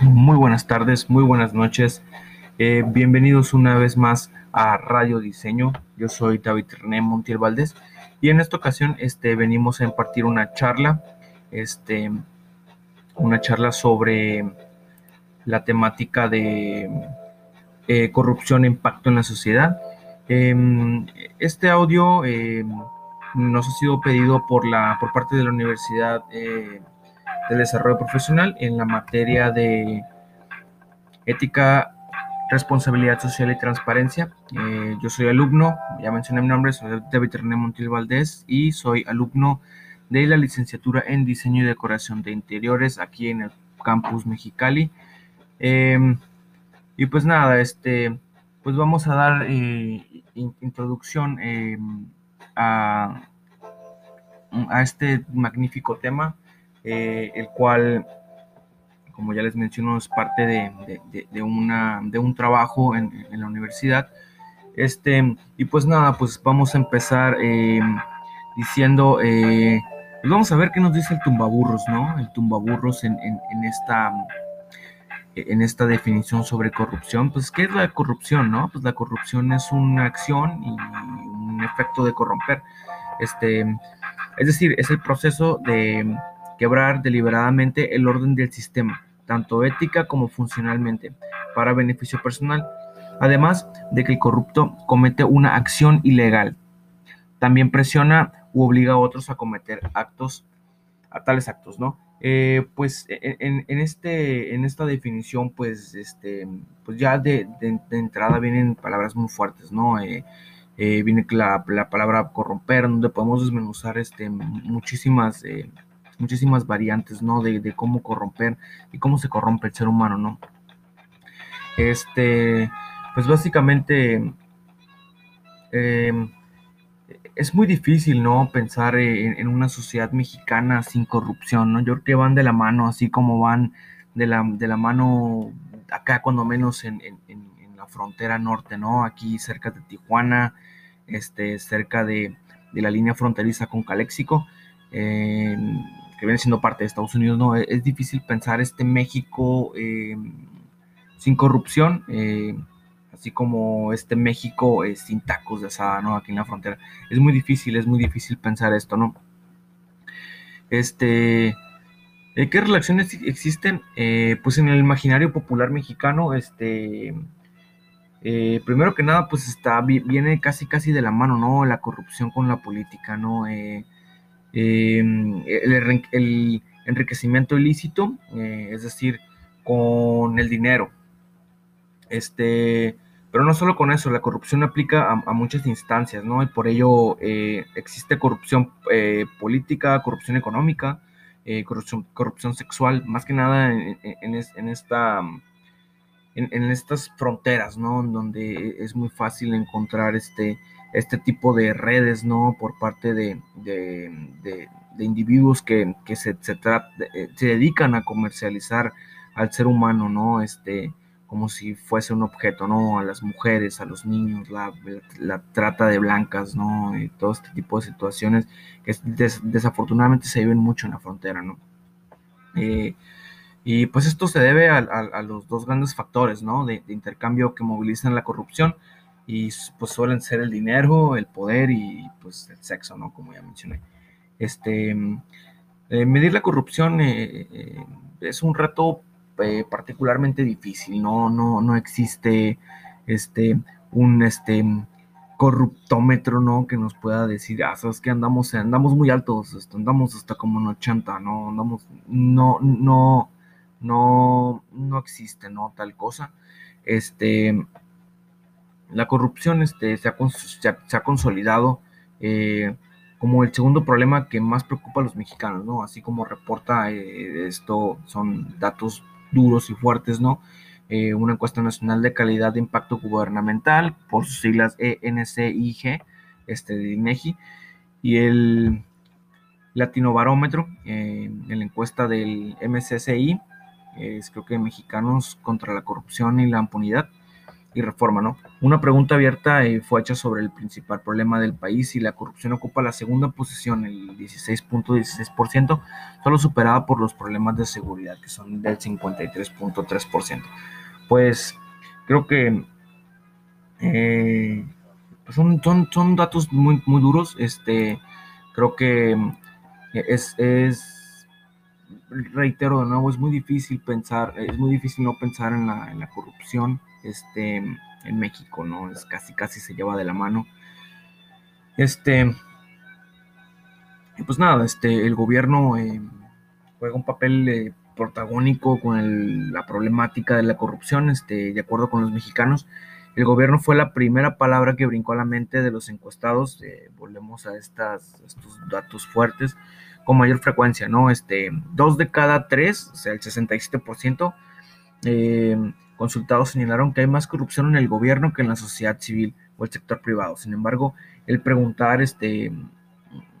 Muy buenas tardes, muy buenas noches. Eh, bienvenidos una vez más a Radio Diseño. Yo soy David René Montiel Valdés y en esta ocasión este, venimos a impartir una charla, este, una charla sobre la temática de eh, corrupción e impacto en la sociedad. Em, este audio em, nos ha sido pedido por, la, por parte de la Universidad eh, de Desarrollo Profesional en la materia de ética, responsabilidad social y transparencia. Eh, yo soy alumno, ya mencioné mi nombre, soy David René Montiel Valdés y soy alumno de la licenciatura en diseño y decoración de interiores aquí en el campus Mexicali. Em, y pues nada, este, pues vamos a dar eh, introducción em, a, a este magnífico tema eh, el cual, como ya les menciono, es parte de, una, de un trabajo en, la universidad. Este, y pues nada, pues vamos a empezar eh, diciendo, eh, pues vamos a ver qué nos dice el tumbaburros, ¿no? El tumbaburros en, en, esta en esta definición sobre corrupción, pues ¿qué es la corrupción, no? Pues la corrupción es una acción y un efecto de corromper. Este, es decir, es el proceso de quebrar deliberadamente el orden del sistema, tanto ética como funcionalmente, para beneficio personal, además de que el corrupto comete una acción ilegal. También presiona u obliga a otros a cometer actos, a tales actos, ¿no? Eh, pues e, e, en, este, en esta definición, pues, este, pues ya de, entrada vienen palabras muy fuertes, ¿no? Eh, eh, viene la, la, palabra corromper, donde podemos desmenuzar este, muchísimas muchísimas variantes, ¿no? De, cómo corromper y cómo se corrompe el ser humano, ¿no? Este, pues básicamente em, es muy difícil, ¿no? Pensar en, una sociedad mexicana sin corrupción, ¿no? Yo creo que van de la mano, así como van de la, de la mano acá, cuando menos en, la frontera norte, ¿no? Aquí cerca de Tijuana, este, cerca de, la línea fronteriza con Caléxico que viene siendo parte de Estados Unidos, no, es, difícil pensar este México eh, sin corrupción, eh, así como este México eh, sin tacos de asada, ¿no? Aquí en la frontera. Es muy difícil, es muy difícil pensar esto, ¿no? Este, ¿qué relaciones existen? pues en el imaginario popular mexicano, este, primero que nada, pues está, viene casi casi de la mano, ¿no? La corrupción con la política, ¿no? Em, el, enriquecimiento ilícito, eh, es decir, con el dinero. Este, pero no solo con eso, la corrupción aplica a, muchas instancias, ¿no? Y por ello eh, existe corrupción eh, política, corrupción económica, corrupción, sexual, más que nada en, esta... En, estas fronteras, ¿no? Donde es muy fácil encontrar este, este tipo de redes, ¿no? Por parte de, individuos que, se, eh, se, dedican a comercializar al ser humano, ¿no? Este, como si fuese un objeto, ¿no? A las mujeres, a los niños, la, trata de blancas, ¿no? Y todo este tipo de situaciones que desafortunadamente se viven mucho en la frontera, ¿no? Eh, y pues esto se debe a, los dos grandes factores, ¿no? De, de intercambio que movilizan la corrupción y pues suelen ser el dinero, el poder y pues el sexo, ¿no? Como ya mencioné. Este, eh, medir la corrupción eh, eh, es un reto particularmente difícil, ¿no? No, no existe este, un este, corruptómetro, ¿no? Que nos pueda decir, ah, sabes que andamos, andamos muy altos, este, andamos hasta como en 80, ¿no? Andamos, no, no, no, no existe, ¿no? Tal cosa. Este, la corrupción este, se, ha, consolidado eh, como el segundo problema que más preocupa a los mexicanos, ¿no? Así como reporta eh, esto, son datos duros y fuertes, ¿no? Eh, una encuesta nacional de calidad de impacto gubernamental, por sus siglas ENCIG, este, de INEGI, y el Latinobarómetro, en la encuesta del MCCI, es creo que Mexicanos contra la corrupción y la impunidad, y reforma, ¿no? Una pregunta abierta eh, fue hecha sobre el principal problema del país y la corrupción ocupa la segunda posición, el 16.16%, solo superada por los problemas de seguridad, que son del 53.3%. Pues creo que eh, pues son, son, son, datos muy, muy duros. Este, creo que es, es, reitero de nuevo, es muy difícil pensar, es muy difícil no pensar en la, en la corrupción este, en México, ¿no? Es casi, casi se lleva de la mano. Este, pues nada, este, el gobierno eh, juega un papel eh, protagónico con la problemática de la corrupción, este, de acuerdo con los mexicanos. El gobierno fue la primera palabra que brincó a la mente de los encuestados. Eh, volvemos a estas, estos datos fuertes con mayor frecuencia, ¿no? Este, dos de cada tres, o sea, el 67%, eh, consultados señalaron que hay más corrupción en el gobierno que en la sociedad civil o el sector privado. Sin embargo, el preguntar, este,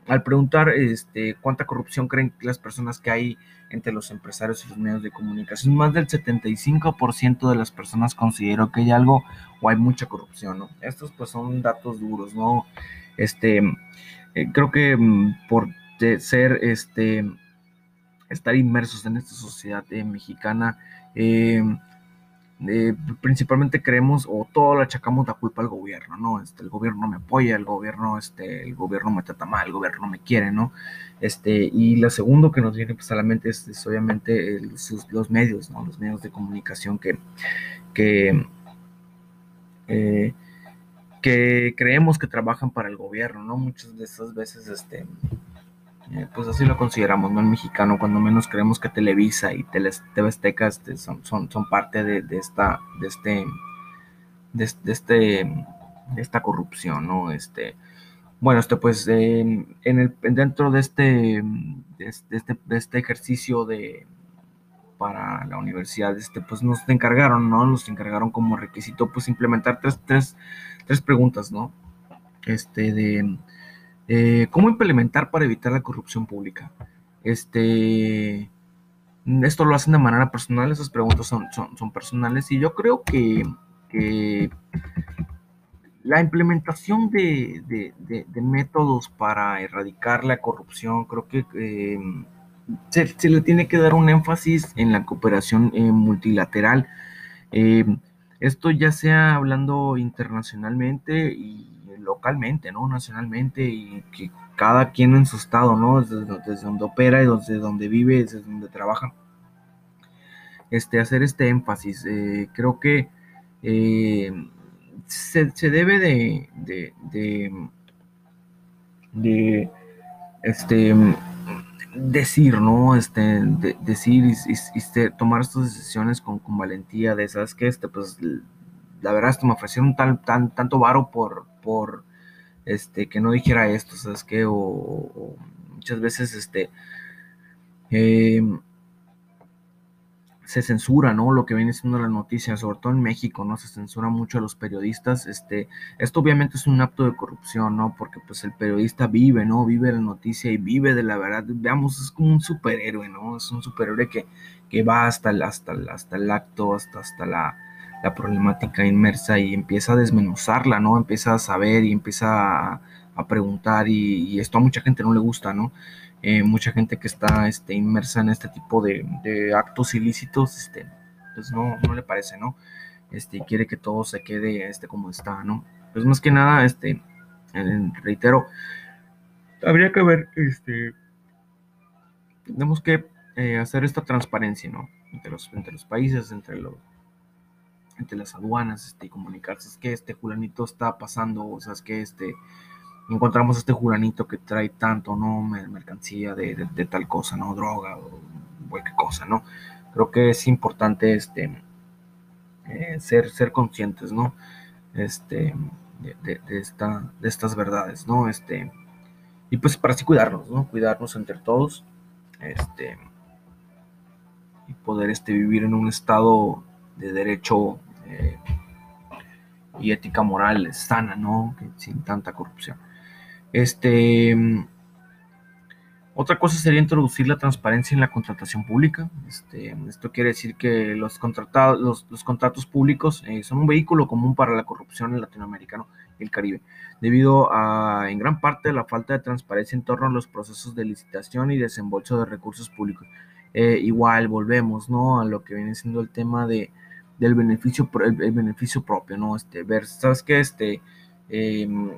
al preguntar este, cuánta corrupción creen las personas que hay entre los empresarios y los medios de comunicación, más del 75% de las personas consideró que hay algo o hay mucha corrupción. Estos pues son datos duros, ¿no? Este, eh, creo que mm, por ser, este, estar inmersos en esta sociedad eh, mexicana, eh, eh, principalmente creemos o todo le achacamos la culpa al gobierno, ¿no? Este, el gobierno no me apoya, el gobierno, este, el gobierno me trata mal, el gobierno no me quiere, ¿no? Este, y lo segundo que nos viene pues, a la mente es, obviamente los medios, ¿no? Los medios de comunicación que, que, eh, que creemos que trabajan para el gobierno, ¿no? Muchas de esas veces, este, eh, pues así lo consideramos, ¿no? En mexicano, cuando menos creemos que Televisa y TV Azteca este, son, son, son, parte de, de, esta, de este, de, este, de esta corrupción, ¿no? Este, bueno, este, pues, en el, dentro de este, de este, este ejercicio de, para la universidad, este, pues nos encargaron, ¿no? Nos encargaron como requisito, pues, implementar tres, tres, tres preguntas, ¿no? Este, de eh, ¿Cómo implementar para evitar la corrupción pública? Este, esto lo hacen de manera personal, esas preguntas son, son, personales y yo creo que, la implementación de, métodos para erradicar la corrupción, creo que eh, se, le tiene que dar un énfasis en la cooperación eh, multilateral. esto ya sea hablando internacionalmente y localmente, ¿no? Nacionalmente y que cada quien en su estado, ¿no? Desde, donde opera y desde donde vive, desde donde trabaja. Este, hacer este énfasis. Eh, creo que eh, se, debe de, de, de, este, decir, ¿no? Este, decir y, tomar estas decisiones con, con valentía de, ¿sabes que Este, pues, la verdad, esto me ofrecieron tan, tan, tanto varo por, por este, que no dijera esto, ¿sabes qué? O, muchas veces este, em, se censura, ¿no? Lo que viene siendo la noticia, sobre todo en México, ¿no? Se censura mucho a los periodistas. Este, esto obviamente es un acto de corrupción, ¿no? Porque pues el periodista vive, ¿no? Vive la noticia y vive de la verdad. Veamos, es como un superhéroe, ¿no? Es un superhéroe que, que va hasta el, hasta, hasta el acto, hasta, hasta la la problemática inmersa y empieza a desmenuzarla, ¿no? Empieza a saber y empieza a, preguntar y, esto a mucha gente no le gusta, ¿no? Eh, mucha gente que está este, inmersa en este tipo de, actos ilícitos, este, pues no, no le parece, ¿no? Este, quiere que todo se quede este, como está, ¿no? Pues más que nada, este, reitero, habría que ver, este, tenemos que eh, hacer esta transparencia, ¿no? Entre los, entre los países, entre los entre las aduanas este, y comunicarse, es que este julanito está pasando, o sea, es que este, encontramos este julanito que trae tanto, ¿no? Mercancía de, tal cosa, ¿no? Droga o cualquier cosa, ¿no? Creo que es importante este, eh, ser, ser conscientes, ¿no? Este, de, esta, de estas verdades, ¿no? Este, y pues para así cuidarnos, ¿no? Cuidarnos entre todos, este, y poder este, vivir en un estado de derecho eh, y ética moral sana, ¿no? sin tanta corrupción. Este, Otra cosa sería introducir la transparencia en la contratación pública. Este, esto quiere decir que los, los, contratos públicos eh, son un vehículo común para la corrupción en Latinoamérica y el Caribe, debido a, en gran parte, a la falta de transparencia en torno a los procesos de licitación y desembolso de recursos públicos. Eh, igual volvemos ¿no? a lo que viene siendo el tema de, del beneficio, el, beneficio propio, ¿no? Este, ver, ¿sabes qué? Este, em,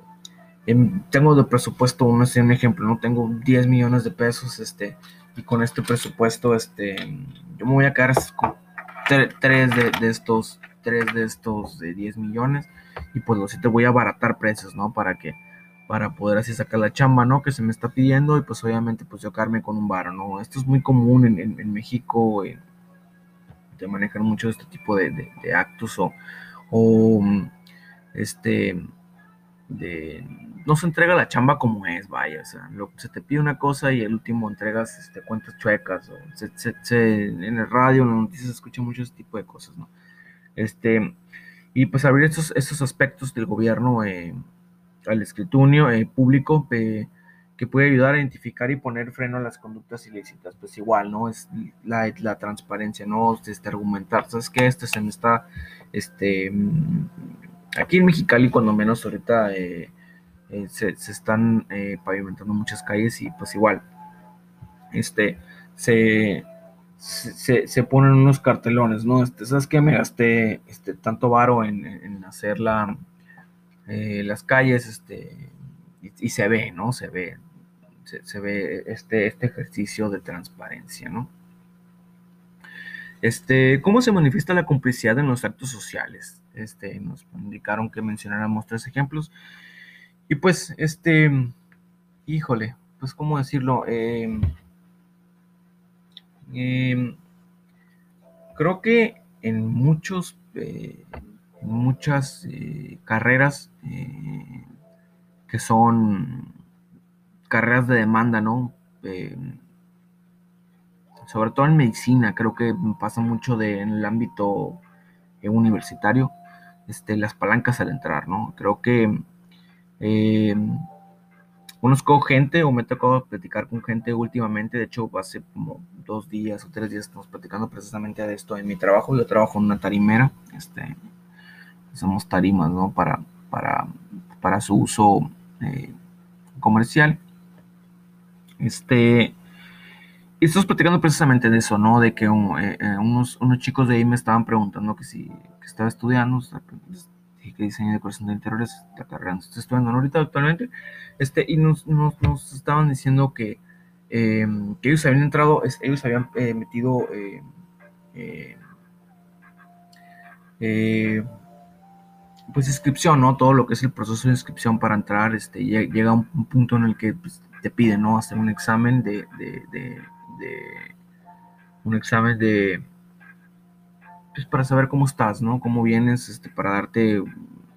tengo de presupuesto, un, un ejemplo, no tengo 10 millones de pesos, este, y con este presupuesto, este, yo me voy a quedar con 3 de, estos, 3 de estos de 10 millones, y pues lo sí te voy a abaratar precios, ¿no? Para que, para poder así sacar la chamba, ¿no? Que se me está pidiendo, y pues obviamente pues yo quedarme con un varo, ¿no? Esto es muy común en, en, México, eh, de manejar mucho este tipo de, de, actos o, o este de no se entrega la chamba como es, vaya, o sea, se te pide una cosa y el último entregas este, cuentas chuecas, o en el radio, en las noticias se escucha mucho ese tipo de cosas, ¿no? Este, y pues abrir estos, estos aspectos del gobierno eh, al escritunio eh, público eh, que puede ayudar a identificar y poner freno a las conductas ilícitas, pues igual, ¿no? Es la, la transparencia, ¿no? Este, argumentar, ¿sabes qué? Este se me está, este, mm, aquí en Mexicali, cuando menos ahorita eh, eh, se, están eh, pavimentando muchas calles y pues igual, este, se, se, ponen unos cartelones, ¿no? Este, ¿Sabes qué? Me gasté este, tanto varo en, hacer la, las calles, este, y, se ve, ¿no? Se ve, se, ve este, este ejercicio de transparencia, ¿no? Este, ¿Cómo se manifiesta la complicidad en los actos sociales? Este, nos indicaron que mencionáramos tres ejemplos. Y pues, este, híjole, pues, ¿cómo decirlo? Em, em, creo que en muchos, eh, muchas eh, carreras eh, que son carreras de demanda, ¿no? Em, sobre todo en medicina, creo que pasa mucho de, en el ámbito universitario, este, las palancas al entrar, ¿no? Creo que eh, conozco gente o me ha tocado platicar con gente últimamente, de hecho hace como dos días o tres días estamos platicando precisamente de esto en mi trabajo, yo trabajo en una tarimera, este, tarimas, ¿no? Para, para, para su uso eh, comercial. Este, y estamos platicando precisamente de eso, ¿no? De que eh, unos, unos chicos de ahí me estaban preguntando que si que estaba estudiando, que diseño de decoración de interiores, la carrera estoy estudiando ahorita actualmente, este, y nos, nos, nos estaban diciendo que, em, que, ellos habían entrado, ellos habían eh, metido eh, eh, pues inscripción, ¿no? Todo lo que es el proceso de inscripción para entrar, este, llega un, un punto en el que pues, te piden, ¿no? Hacer un examen de, de, de, un examen de pues, para saber cómo estás, ¿no? Cómo vienes, este, para darte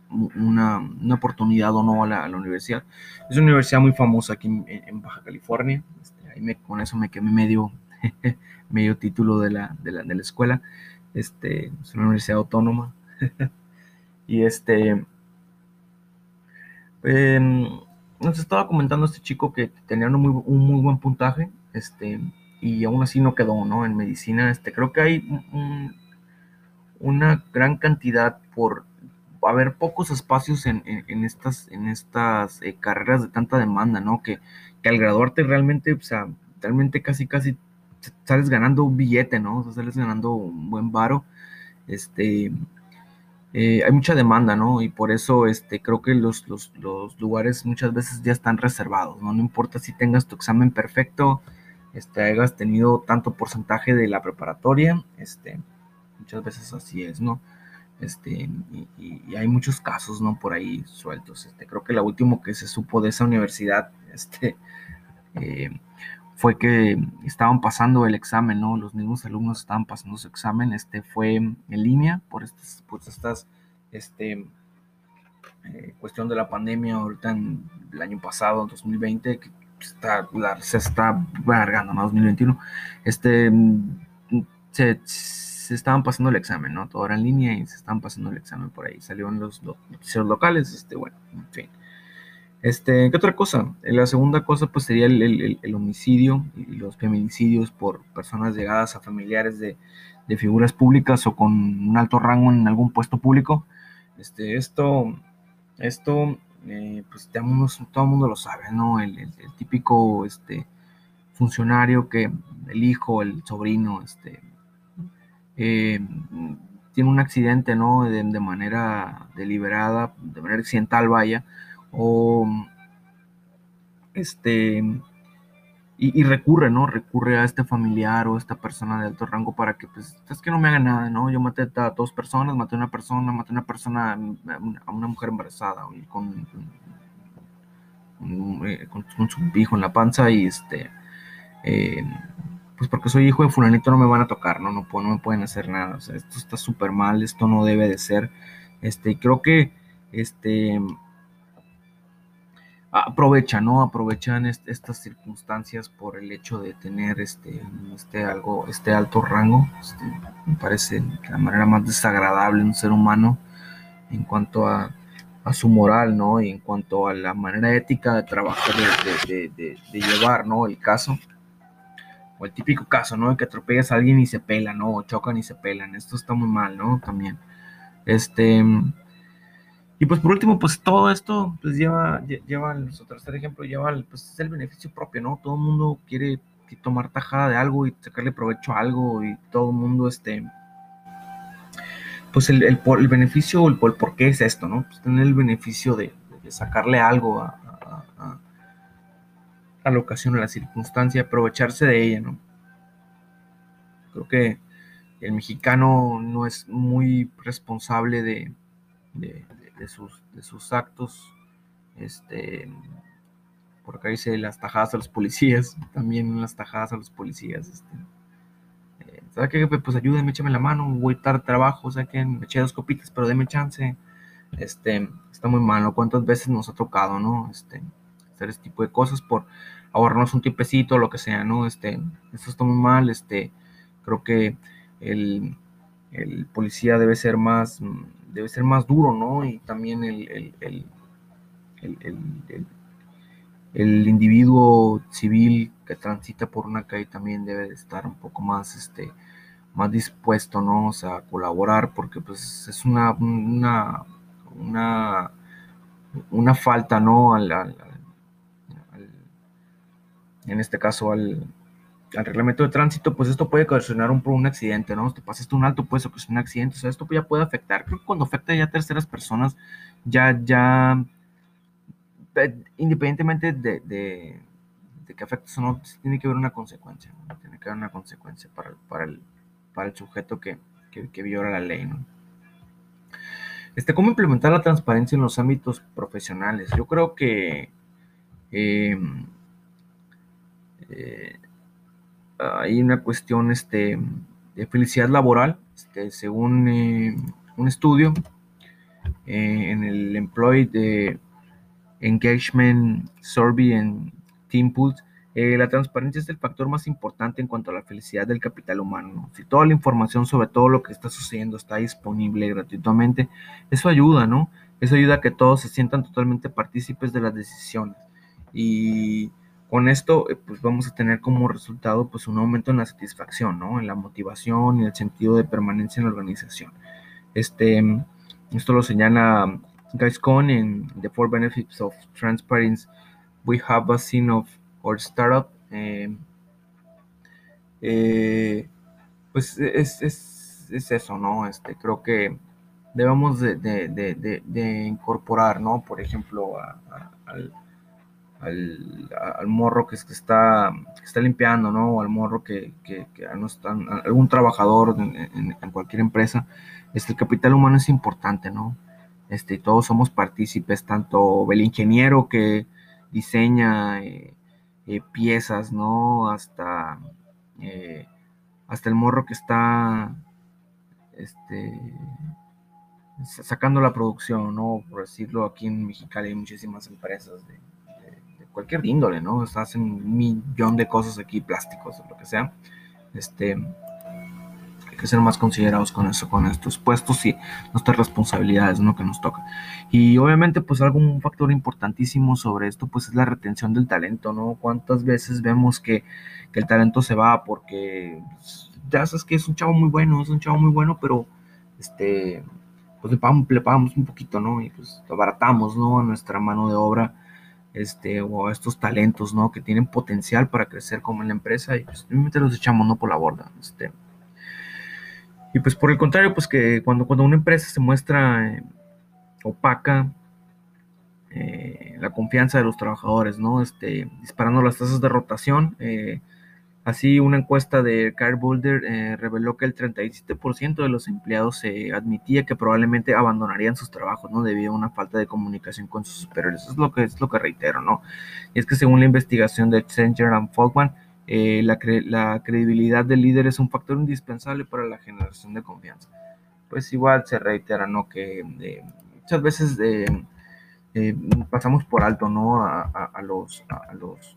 una, una oportunidad o no a la, universidad. Es una universidad muy famosa aquí en, Baja California. Este, ahí me, con eso me quemé medio, medio título de la, de la, de la escuela. Este, es una universidad autónoma. y este... nos estaba comentando este chico que tenía un muy, buen puntaje, este, y aún así no quedó, ¿no? En medicina, este, creo que hay un, una gran cantidad por haber pocos espacios en, estas, en estas eh, carreras de tanta demanda, ¿no? Que, que, al graduarte realmente, o sea, realmente casi, casi sales ganando un billete, ¿no? O sea, sales ganando un buen varo. Este, eh, hay mucha demanda, ¿no? Y por eso este, creo que los, los, los, lugares muchas veces ya están reservados, ¿no? No importa si tengas tu examen perfecto, este, hayas tenido tanto porcentaje de la preparatoria, este, muchas veces así es, ¿no? Este, y, hay muchos casos, ¿no? Por ahí sueltos. Este, creo que lo último que se supo de esa universidad, este, eh, fue que estaban pasando el examen, ¿no? Los mismos alumnos estaban pasando su examen, este, fue en línea por estas, por estas, este, eh, cuestión de la pandemia ahorita en el año pasado, 2020, que está, se está alargando, ¿no? 2021, este, se se estaban pasando el examen, ¿no? Todo era en línea y se estaban pasando el examen por ahí. Salieron los, los noticieros locales, este, bueno, en fin. Este, ¿qué otra cosa? La segunda cosa pues sería el, homicidio y los feminicidios por personas llegadas a familiares de, figuras públicas o con un alto rango en algún puesto público. Este, esto, esto eh, pues todo el mundo lo sabe, ¿no? El, típico este, funcionario que el hijo, el sobrino, este, eh, tiene un accidente, ¿no? De, de, manera deliberada, de manera accidental, vaya, o este y, recurre, ¿no? Recurre a este familiar o esta persona de alto rango para que, pues, es que no me haga nada, ¿no? Yo maté a dos personas, maté a una persona, maté a una persona, a una mujer embarazada con, eh, con, con, su hijo en la panza y este, eh, pues porque soy hijo de fulanito no me van a tocar, ¿no? No, no me pueden hacer nada, o sea, esto está súper mal, esto no debe de ser, este, creo que, este, aprovechan, ¿no? Aprovechan estas circunstancias por el hecho de tener este, este, algo, este alto rango. Este, me parece la manera más desagradable de un ser humano en cuanto a, su moral, ¿no? Y en cuanto a la manera ética de trabajar, de, llevar, ¿no? El caso. O el típico caso, ¿no? Que atropellas a alguien y se pelan, ¿no? O chocan y se pelan. Esto está muy mal, ¿no? También. Este y pues por último, pues todo esto pues lleva, lleva, nuestro tercer ejemplo, lleva pues, el beneficio propio, ¿no? Todo el mundo quiere tomar tajada de algo y sacarle provecho a algo y todo el mundo, este, pues el, el, el beneficio, el, el, por qué es esto, ¿no? Pues tener el beneficio de, sacarle algo a, a, la ocasión, a la circunstancia, aprovecharse de ella, ¿no? Creo que el mexicano no es muy responsable de de sus, de sus actos. Este, por acá dice las tajadas a los policías, también las tajadas a los policías. Este, eh, ¿Sabe qué? Pues ayúdenme, échame la mano, voy tarde trabajo, o sea que me eché dos copitas, pero déme chance. Este, está muy malo. ¿Cuántas veces nos ha tocado, no? Este, hacer este tipo de cosas por ahorrarnos un tipecito, lo que sea, ¿no? Este, esto está muy mal. Este, creo que el, el policía debe ser más debe ser más duro, ¿no? Y también el, el, individuo civil que transita por una calle también debe de estar un poco más, este, más dispuesto, ¿no? O sea, a colaborar, porque pues es una, una, una, una falta, ¿no? en este caso al, al reglamento de tránsito, pues esto puede ocasionar un, un accidente, ¿no? Te pasaste un alto, puede ocasionar un accidente, o sea, esto ya puede afectar. Creo que cuando afecta ya a terceras personas, ya, ya, eh, independientemente de, de, que afecte o no, tiene que haber una consecuencia, ¿no? Tiene que haber una consecuencia para, para, el, para el sujeto que, que, viola la ley, ¿no? Este, ¿Cómo implementar la transparencia en los ámbitos profesionales? Yo creo que eh, eh, hay una cuestión este, de felicidad laboral, este, según eh, un estudio eh, en el Employee Engagement Survey en Team eh, la transparencia es el factor más importante en cuanto a la felicidad del capital humano. Si toda la información sobre todo lo que está sucediendo está disponible gratuitamente, eso ayuda, ¿no? Eso ayuda a que todos se sientan totalmente partícipes de las decisiones. Y con esto, eh, pues vamos a tener como resultado pues un aumento en la satisfacción, ¿no? En la motivación y el sentido de permanencia en la organización. Este, esto lo señala Guys Cohn en The Four Benefits of Transparency We Have a Seen of Our Startup. Eh, eh, pues es, es, eso, ¿no? Este, creo que debemos de, incorporar, ¿no? Por ejemplo, al al, morro que, está, está limpiando, ¿no? O al morro que, que, no están, algún trabajador en, cualquier empresa, este, el capital humano es importante, ¿no? Este, todos somos partícipes, tanto el ingeniero que diseña eh, eh, piezas, ¿no? Hasta, eh, hasta el morro que está este, sacando la producción, ¿no? Por decirlo, aquí en Mexicali hay muchísimas empresas de, cualquier índole, ¿no? hacen un millón de cosas aquí, plásticos o lo que sea. Este, el que ser más considerados con eso, con estos puestos y nuestras responsabilidades, ¿no? Que nos toca. Y obviamente, pues algo, un factor importantísimo sobre esto, pues es la retención del talento, ¿no? ¿Cuántas veces vemos que, que el talento se va porque ya sabes que es un chavo muy bueno, es un chavo muy bueno, pero este, pues le pagamos, le pagamos un poquito, ¿no? Y pues abaratamos, ¿no? Nuestra mano de obra este, o estos talentos, ¿no? Que tienen potencial para crecer como en la empresa y pues simplemente los echamos, ¿no? Por la borda, este. Y pues por el contrario, pues que cuando, cuando una empresa se muestra eh, opaca, eh, la confianza de los trabajadores, ¿no? Este, disparando las tasas de rotación, eh, Así, una encuesta de Carl Boulder eh, reveló que el 37% de los empleados admitía que probablemente abandonarían sus trabajos, ¿no? Debido a una falta de comunicación con sus superiores. Es lo que, es lo que reitero, ¿no? Y es que según la investigación de Accenture and Folkman, eh, la, credibilidad del líder es un factor indispensable para la generación de confianza. Pues igual se reitera, ¿no? Que eh, muchas veces pasamos por alto, ¿no? A, los... A los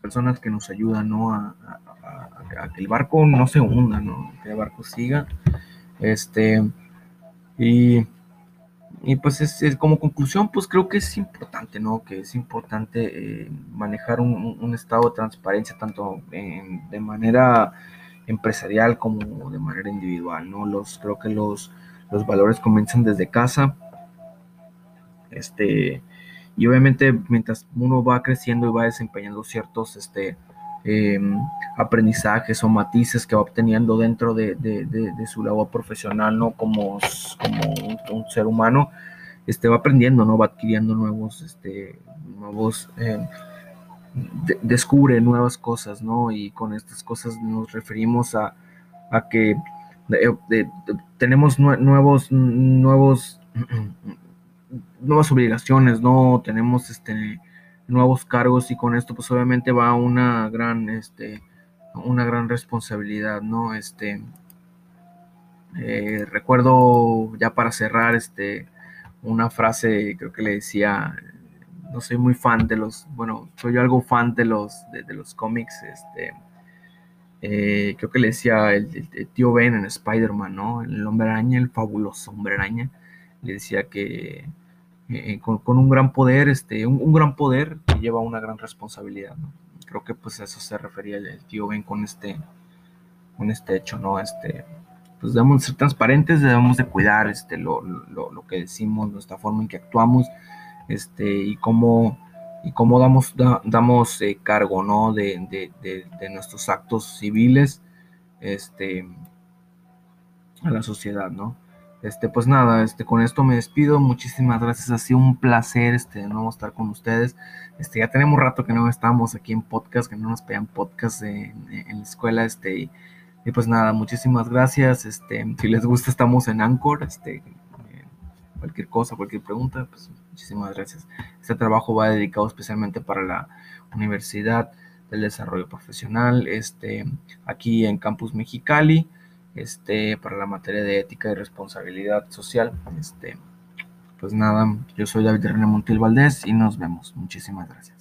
personas que nos ayudan, ¿no? A, que el barco no se hunda, ¿no? Que el barco siga. Este, y, y pues es, como conclusión, pues creo que es importante, ¿no? Que es importante eh, manejar un, estado de transparencia tanto de manera empresarial como de manera individual, ¿no? Los, creo que los, los valores comienzan desde casa. Este, y obviamente mientras uno va creciendo y va desempeñando ciertos este, em, aprendizajes o matices que va obteniendo dentro de, su labor profesional, ¿no? Como, como un, ser humano, este, va aprendiendo, ¿no? Va adquiriendo nuevos, este, nuevos, em, descubre nuevas cosas, ¿no? Y con estas cosas nos referimos a, que tenemos nuevos, nuevos nuevas obligaciones, ¿no? Tenemos este nuevos cargos y con esto pues obviamente va una gran este una gran responsabilidad, ¿no? Este eh, recuerdo ya para cerrar este una frase creo que le decía no soy muy fan de los bueno soy yo algo fan de los de, los cómics este eh, creo que le decía el, el tío Ben en Spider-Man, ¿no? El hombre araña, el fabuloso hombre araña, le decía que eh, con, un gran poder, este, un, gran poder que lleva una gran responsabilidad, Creo que pues a eso se refería el, tío Ben con este, con este hecho, ¿no? Este, pues debemos ser transparentes, debemos de cuidar este, lo, que decimos, nuestra forma en que actuamos, este, y cómo, y cómo damos, damos eh, cargo, ¿no? De, de, nuestros actos civiles, este, a la sociedad, ¿no? Este, pues nada, este, con esto me despido. Muchísimas gracias. Ha sido un placer este, de nuevo estar con ustedes. Este, ya tenemos rato que no estamos aquí en podcast, que no nos pegan podcast en, la escuela. Este, y, pues nada, muchísimas gracias. Este, si les gusta, estamos en Anchor. Este, cualquier cosa, cualquier pregunta, pues muchísimas gracias. Este trabajo va dedicado especialmente para la Universidad del Desarrollo Profesional, este, aquí en Campus Mexicali este, para la materia de ética y responsabilidad social. Este, pues nada, yo soy David René Montiel Valdés y nos vemos. Muchísimas gracias.